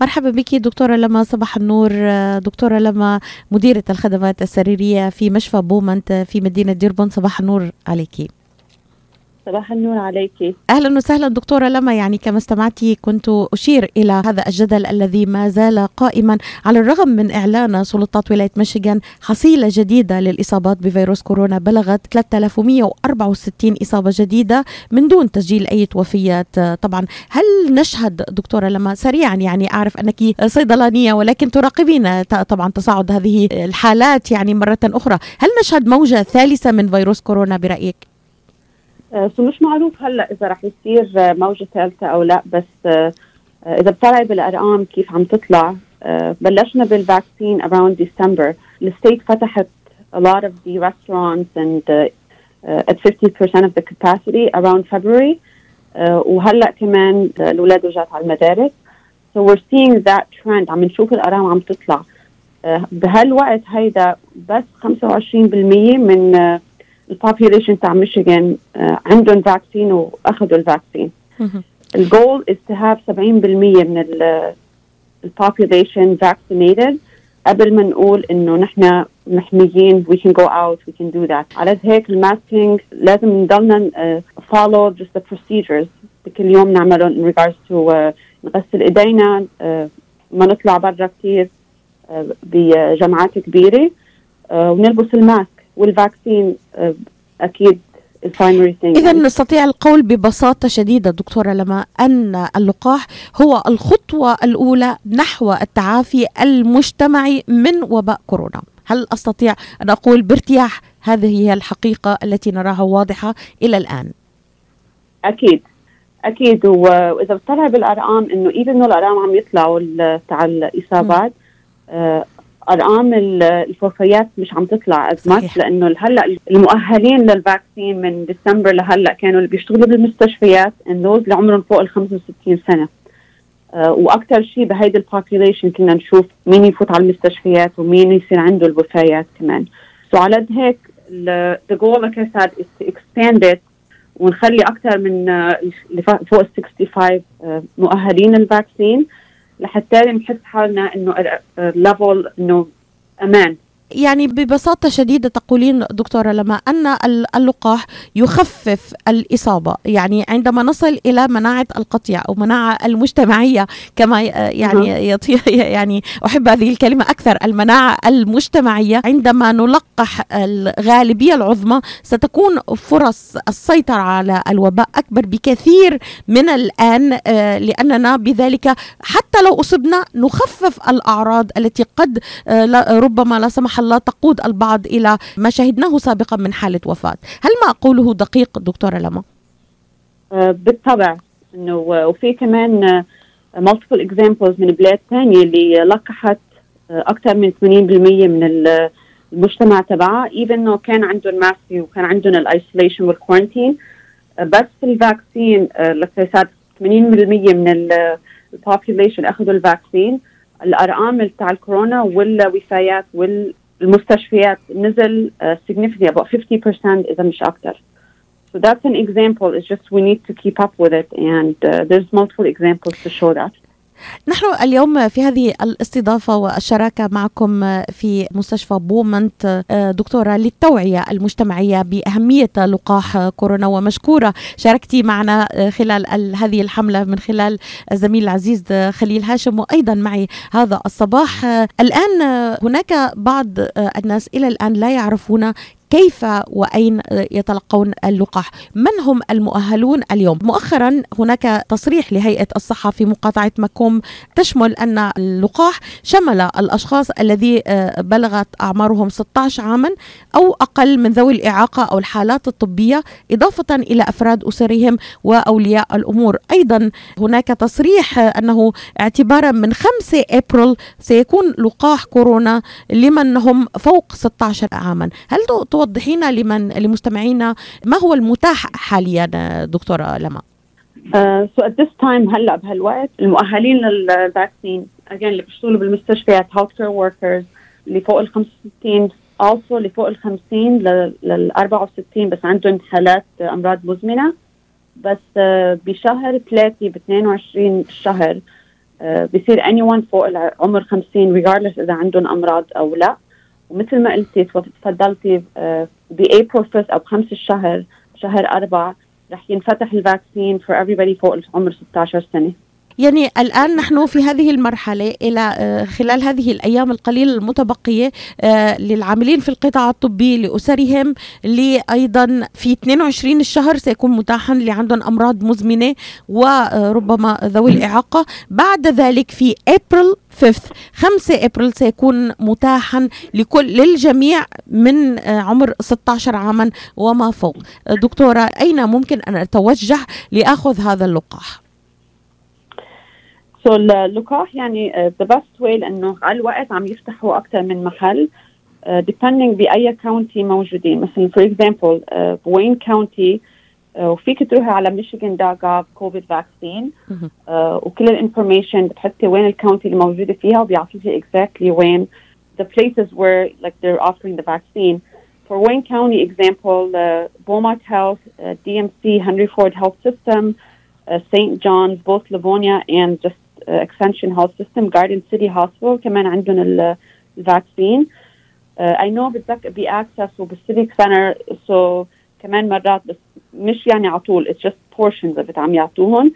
مرحبا بك دكتورة لما صباح النور. دكتورة لما مديرة الخدمات السريرية في مشفى بومنت في مدينة ديربون صباح النور عليكي. صباح النور عليك. أهلا وسهلا دكتورة لما يعني كما استمعتي كنت أشير إلى هذا الجدل الذي ما زال قائما على الرغم من إعلان سلطات ولاية ميشيغان حصيلة جديدة للإصابات بفيروس كورونا بلغت 3164 إصابة جديدة من دون تسجيل أي وفيات طبعا هل نشهد دكتورة لما؟ سريعا يعني أعرف أنك صيدلانية ولكن تراقبين طبعا تصاعد هذه الحالات يعني مرة أخرى. هل نشهد موجة ثالثة من فيروس كورونا برأيك؟ so مش معروف هلا إذا رح يصير موجة ثالثة أو لا بس آه، إذا بتطلعي بالارقام كيف عم تطلع آه، بلشنا بال vaccine around December. ال state فتحت a lot of the restaurants and at 50% of the capacity around February. وهلا كمان الأولاد رجعت على المدارس. So we're seeing that trend. عم نشوف الأرقام عم تطلع. بهالوقت هيدا بس 25% من ال population تاع ميشيغان عندهم vaccine وأخذوا ال vaccine ال goal is to have 70% من ال population vaccinated قبل ما نقول إنه نحن محميين we can go out we can do that. على هيك ال masking لازم نضلنا uh, follow just the procedures. كل يوم نعملهم in regards to uh, نغسل إيدينا uh, ما نطلع برا كثير uh, بجمعات كبيرة uh, ونلبس الماسك. والفاكسين آه، أكيد إذا نستطيع القول ببساطة شديدة دكتورة لما أن اللقاح هو الخطوة الأولى نحو التعافي المجتمعي من وباء كورونا. هل أستطيع أن أقول بارتياح؟ هذه هي الحقيقة التي نراها واضحة إلى الآن. أكيد. أكيد. وإذا بتطلع بالأرقام إنه even الأرقام عم يطلعوا تاع الإصابات ارقام الوفيات مش عم تطلع as much لأنه هلأ المؤهلين لل vaccine من ديسمبر لهلأ كانوا اللي بيشتغلوا بالمستشفيات انه اللي عمرهم فوق ال 65 سنة. uh, وأكثر شيء بهيدي ال population كنا نشوف مين يفوت على المستشفيات ومين يصير عنده الوفيات كمان. so so على هيك the goal like I said is to expand it ونخلي أكثر من اللي فوق ال 65 uh, مؤهلين ال vaccine لحتى نحس حالنا إنه level إنه أمان. يعني ببساطة شديدة تقولين دكتورة لما أن اللقاح يخفف الإصابة. يعني عندما نصل إلى مناعة القطيع أو مناعة المجتمعية كما يعني يطي يعني أحب هذه الكلمة أكثر المناعة المجتمعية. عندما نلقح الغالبية العظمى ستكون فرص السيطرة على الوباء أكبر بكثير من الآن آه، لأننا بذلك حتى لو أصبنا نخفف الأعراض التي قد آه، ربما لا سمح الله تقود البعض إلى ما شهدناه سابقا من حالة وفاة. هل ما أقوله دقيق دكتورة لما؟ آه، بالطبع. إنه وفي كمان multiple examples من بلاد ثانية اللي لقحت آه، أكثر من 80% من المجتمع تبعها. even إنه كان عندهم masking وكان عندهم ال isolation وال quarantine بس ال vaccine like 80% من ال population أخذوا ال vaccine. الأرقام تاع الكورونا والوفيات والمستشفيات نزل uh, significantly about 50% اذا مش اكثر So that's an example. It's just we need to keep up with it, and uh, there's multiple examples to show that. نحن اليوم في هذه الاستضافة والشراكة معكم في مستشفى بومنت دكتورة للتوعية المجتمعية بأهمية لقاح كورونا. ومشكورة شاركتي معنا خلال هذه الحملة من خلال الزميل العزيز خليل هاشم وأيضا معي هذا الصباح. الآن هناك بعض الناس إلى الآن لا يعرفون كيف وأين يتلقون اللقاح؟ من هم المؤهلون اليوم؟ مؤخرا هناك تصريح لهيئة الصحه في مقاطعة مكوم تشمل أن اللقاح شمل الأشخاص الذي آه، بلغت أعمارهم 16 عاما أو أقل من ذوي الإعاقة أو الحالات الطبية إضافة إلى أفراد أسرهم وأولياء الأمور. أيضا هناك تصريح أنه اعتبارا من 5 إبريل سيكون لقاح كورونا لمن هم فوق 16 عاما. هل توضحينا لمن لمستمعينا ما هو المتاح حاليا دكتورة لما So at this time هلأ بهالوقت المؤهلين لل vaccine again اللي بيشتغلوا بالمستشفيات healthcare workers اللي فوق ال 65 also اللي فوق ال 50 لل 64 بس عندهم حالات أمراض مزمنة. بس uh, بشهر ثلاثة ب 22 شهر آه، بصير anyone فوق عمر 50 regardless إذا عندهم أمراض أو لا. ومثل ما قلتي تفضلتي بأبريل 1 أو بخمس الشهر شهر أربعة رح ينفتح الفاكسين for everybody فوق عمر 16 سنة. يعني الآن نحن في هذه المرحلة إلى آه، خلال هذه الأيام القليلة المتبقية آه، للعاملين في القطاع الطبي لأسرهم لأيضا في 22 الشهر سيكون متاحا اللي عندهم أمراض مزمنة وربما ذوي الإعاقة. بعد ذلك في أبريل 5 5 إبريل سيكون متاحا لكل للجميع من آه، عمر 16 عاما وما فوق. دكتورة أين ممكن أن أتوجه لأخذ هذا اللقاح؟ So so, اللقاح يعني the best way لأنه على الوقت عم يفتحوا أكثر من محل uh, depending بأي county موجودين. مثلا for example ب Wayne County وفيك تروحي على Michigan dot gov COVID vaccine وكل ال information بتحطي وين ال county اللي موجوده فيها وبيعطيكي exactly وين the places where like they're offering the vaccine. For Wayne County example, uh, Beaumont Health, uh, DMC, Henry Ford Health System, uh, St. John's, both Livonia and just Ascension Health System, Garden City Hospital كمان عندهم ال vaccine I know بتذكر ب ACCESS وبال Civic Center so كمان مرات بس مش يعني على طول it's just portions اللي عم يعطوهم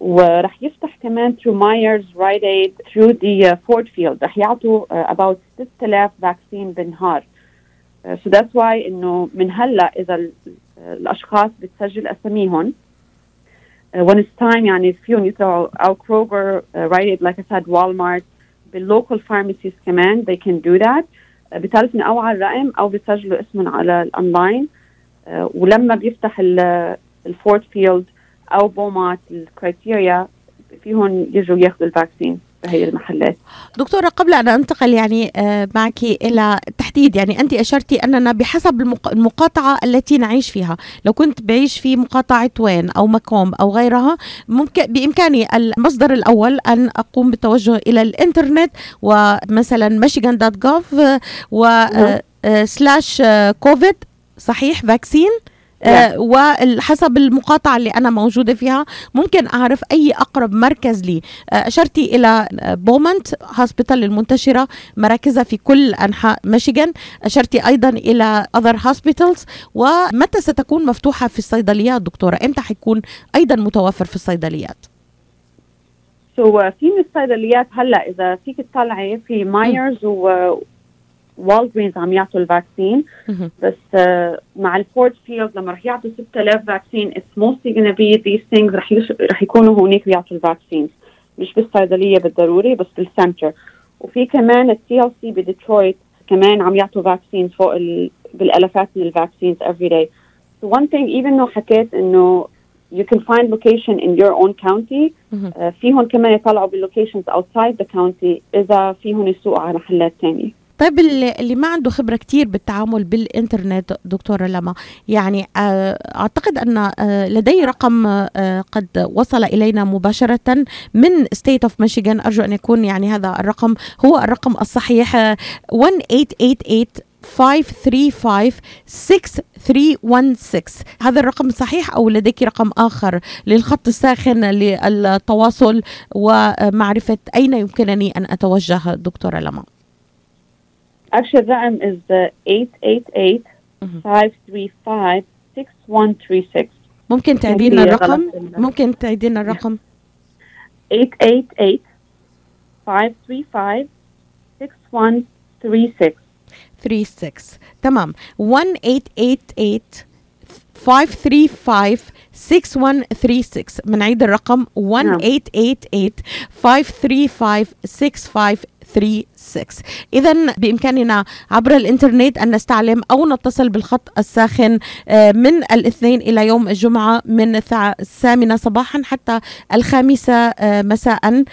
ورح يفتح كمان through Meijer's, Rite Aid, through the uh, Ford Field. رح يعطوا uh, about 6000 vaccine بالنهار uh, so that's why إنه من هلا إذا الأشخاص بتسجل اساميهم uh, when it's time يعني فيهم يطلعوا أو Kroger, right like I said, Walmart بال local pharmacies كمان they can do that. Uh, بتعرفني أو على الرقم أو بتسجلوا اسمهم على ال online uh, ولما بيفتح ال Ford Field أو بي meet ال criteria فيهم يجوا ياخذوا ال vaccine هي المحلات. دكتورة قبل أن أنتقل يعني آه، معك إلى تحديد يعني أنت أشرتي أننا بحسب المقاطعة التي نعيش فيها لو كنت بعيش في مقاطعة وين أو مكوم أو غيرها ممكن بإمكاني المصدر الأول أن أقوم بالتوجه إلى الإنترنت ومثلا Michigan dot gov و slash COVID صحيح vaccine آه وحسب المقاطعة اللي أنا موجودة فيها ممكن أعرف أي أقرب مركز لي. آه أشرتي إلى Beaumont Hospital المنتشرة مراكزها في كل أنحاء ميشيغان. أشرتي أيضا إلى other hospitals ومتى ستكون مفتوحة في الصيدليات دكتورة؟ إمتى حيكون أيضا متوفر في الصيدليات؟ So في من الصيدليات هلأ إذا فيك تطلعي في Meijer's و Walgreens عم يعطوا ال vaccine بس uh, مع ال Ford Field لما رح يعطوا 6000 vaccine it's mostly gonna be these things رح. رح يكونوا هونيك بيعطوا ال vaccine مش بالصيدلية بالضروري بس بال center وفي كمان ال TCF بديترويت كمان عم يعطوا vaccine فوق ال... بالألافات من ال vaccines every day. So one thing even though حكيت إنه you can find location in your own county uh, فيهم كمان يطلعوا بال locations outside the county إذا فيهم يسوقوا على محلات ثانية طيب اللي ما عنده خبرة كتير بالتعامل بالإنترنت دكتورة لما يعني أعتقد أن لدي رقم قد وصل إلينا مباشرة من State of Michigan أرجو أن يكون يعني هذا الرقم هو الرقم الصحيح 1888 535 6316 هذا الرقم صحيح أو لديك رقم آخر للخط الساخن للتواصل ومعرفة أين يمكنني أن أتوجه دكتورة لما؟ Actually, الرقم is uh, 888 535 6136 ممكن تعيدين الرقم؟ ممكن تعيدين الرقم؟ 888 535 6136 36 تمام. 1888 535 6136 بنعيد الرقم. 1888 535 6536 6 إذا بإمكاننا عبر الإنترنت أن نستعلم أو نتصل بالخط الساخن من الاثنين إلى يوم الجمعة من الثامنة صباحا حتى الخامسة مساء.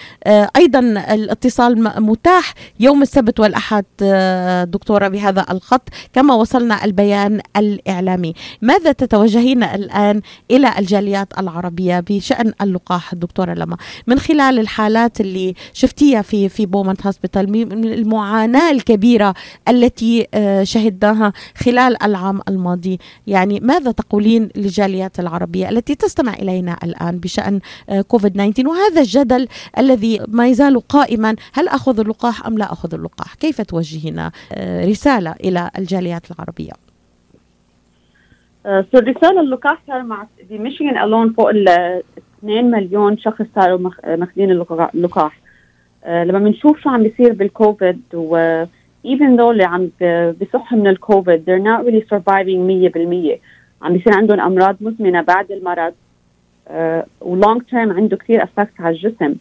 أيضا الاتصال متاح يوم السبت والأحد دكتورة بهذا الخط كما وصلنا البيان الإعلامي. ماذا تتوجهين الآن إلى الجاليات العربية بشأن اللقاح دكتورة لما؟ من خلال الحالات اللي شفتيها في في Beaumont Hospital من المعاناة الكبيرة التي آه، شهدناها خلال العام الماضي. يعني ماذا تقولين للجاليات العربية التي تستمع إلينا الآن بشأن كوفيد 19 وهذا الجدل الذي ما يزال قائما؟ هل أخذ اللقاح أم لا أخذ اللقاح؟ كيف توجهين رسالة إلى الجاليات العربية؟ So الرسالة اللقاح صار مع بميشيغان alone فوق ال 2 مليون شخص صاروا ماخذين اللقاح. آه، لما بنشوف شو عم بيصير بالكوفيد و even though اللي عم بصحوا من الكوفيد they're not really surviving 100% عم بيصير عندهم أمراض مزمنة بعد المرض uh, و long term عنده كثير effect على الجسم.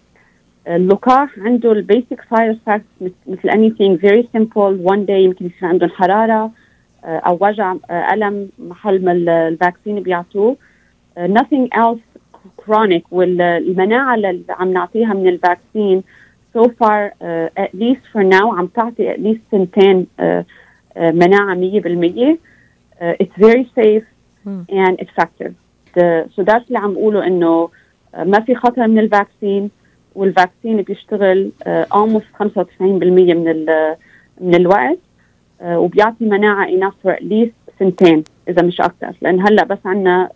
اللقاح عنده ال basic side effects مثل anything very simple. One day يمكن يصير عندهم حرارة uh, أو وجع uh, ألم محل ما ال vaccine بيعطوه. nothing else chronic. والمناعه اللي عم نعطيها من ال vaccine so far uh, at least for now عم تعطي at least سنتين uh, uh, مناعه 100% uh, it's very safe hmm. and effective the, so that's اللي عم بقوله انه uh, ما في خطر من ال vaccine وال vaccine بيشتغل uh, almost 95% من من الوقت uh, وبيعطي مناعه enough for at least سنتين إذا مش أكثر لأن هلأ بس عندنا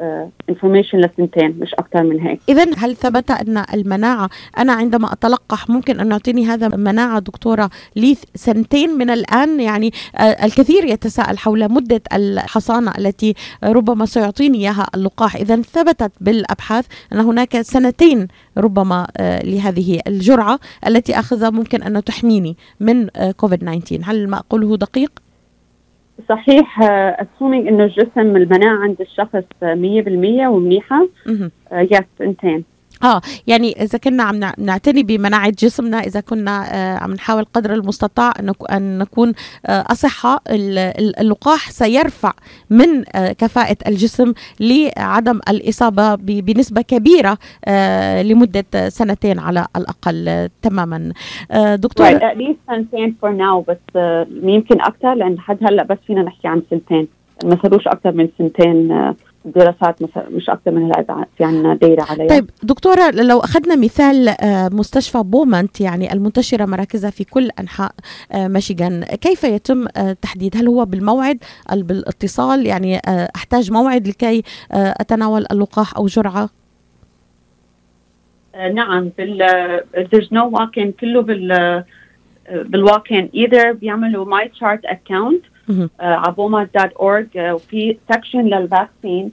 انفورميشن آه، لسنتين مش أكثر من هيك. اذا هل ثبت أن المناعة أنا عندما أتلقح ممكن أن يعطيني هذا مناعه دكتورة لي سنتين من الآن؟ يعني آه، الكثير يتساءل حول مدة الحصانة التي ربما سيعطيني إياها اللقاح. اذا ثبتت بالأبحاث أن هناك سنتين ربما آه، لهذه الجرعة التي اخذها ممكن أن تحميني من كوفيد 19 هل ما أقوله دقيق؟ صحيح assuming إنه الجسم المناعة عند الشخص 100% ومنيحة yes سنتين. آه يعني إذا كنا عم نعتني بمناعة جسمنا إذا كنا آه عم نحاول قدر المستطاع أن نكون آه اصحاء اللقاح سيرفع من آه كفاءة الجسم لعدم الإصابة بنسبة كبيرة آه لمدة سنتين على الأقل تماما. آه دكتور right, سنتين for now بس آه يمكن أكثر لأن لحد هلأ بس فينا نحكي عن سنتين. ما صاروش أكثر من سنتين آه دراسات مش أكثر من هلا في عندنا دايرة عليها. طيب دكتورة لو أخذنا مثال آه، مستشفى Beaumont يعني المنتشرة مراكزها في كل أنحاء آه، ميشيغان كيف يتم آه، تحديد؟ هل هو بالموعد بالاتصال؟ يعني أحتاج موعد لكي أتناول اللقاح أو جرعة؟ نعم بال there's no walk-in كله بال بال walk-in either بيعملوا my chart account ع Beaumont dot org وفي section لل vaccine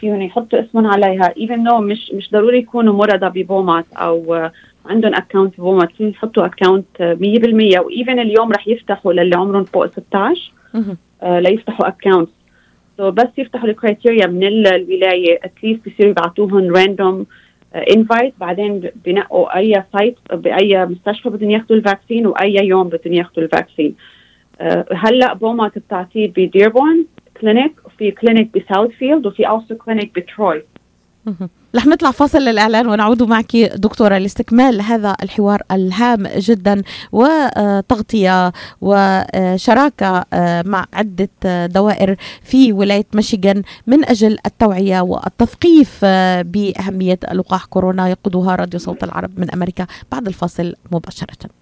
فيهم يحطوا اسمهم عليها. even though مش مش ضروري يكونوا مرضى ب Beaumont أو عندهم اكونت بومات فيهم يحطوا account 100% و even اليوم رح يفتحوا للي عمرهم فوق 16 uh, ليفتحوا account so بس يفتحوا ال criteria من الولاية. at least بيصيروا يبعثوهم random invite بعدين بنقوا أي site بأي مستشفى بدهم ياخذوا ال vaccine وأي يوم بدهم ياخذوا ال vaccine آه، هلأ Beaumont بتعطيه بديربورن clinic وفي clinic بساوث فيلد وفي also clinic بتروي. رح نطلع فاصل للإعلان ونعود معك دكتورة لاستكمال هذا الحوار الهام جدا وتغطية وشراكة آه، مع عدة دوائر في ولاية ميشيغان من أجل التوعية والتثقيف آه، بأهمية لقاح كورونا يقودها راديو صوت العرب من أمريكا بعد الفاصل مباشرة.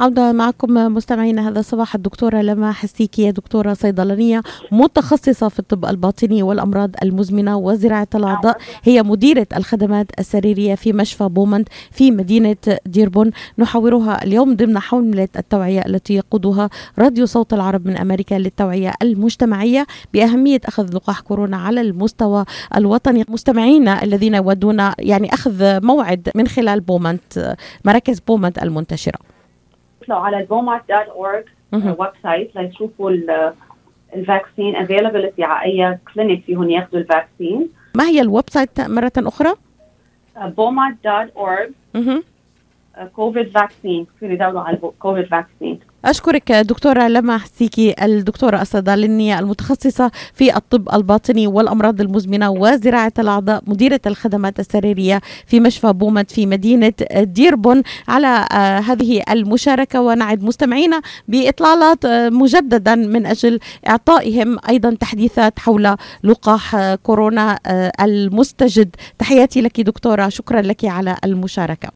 عودة معكم مستمعينا هذا الصباح الدكتورة لما حسيكي دكتورة صيدلانية متخصصة في الطب الباطني والأمراض المزمنة وزراعة الأعضاء. هي مديرة الخدمات السريرية في مشفى Beaumont في مدينة ديربورن. نحاورها اليوم ضمن حملة التوعية التي يقودها راديو صوت العرب من أمريكا للتوعية المجتمعية بأهمية أخذ لقاح كورونا على المستوى الوطني. مستمعينا الذين يودون يعني أخذ موعد من خلال Beaumont مراكز Beaumont المنتشرة. يطلعوا على ال Beaumont dot org website ليشوفوا ال vaccine availability على أي clinic فيهم ياخذوا ال vaccine ما هي ال website مرة أخرى؟ Beaumont dot org كوفيد vaccine فيهم يدوروا على كوفيد vaccine أشكرك دكتورة لما حسيكي الدكتورة الصيدلانية المتخصصة في الطب الباطني والأمراض المزمنة وزراعة الأعضاء مديرة الخدمات السريرية في مشفى بومت في مدينة ديربون. على آه هذه المشاركة ونعد مستمعينا بإطلالات آه مجددا من أجل إعطائهم أيضا تحديثات حول لقاح آه كورونا المستجد. تحياتي لك دكتورة شكرا لك على المشاركة.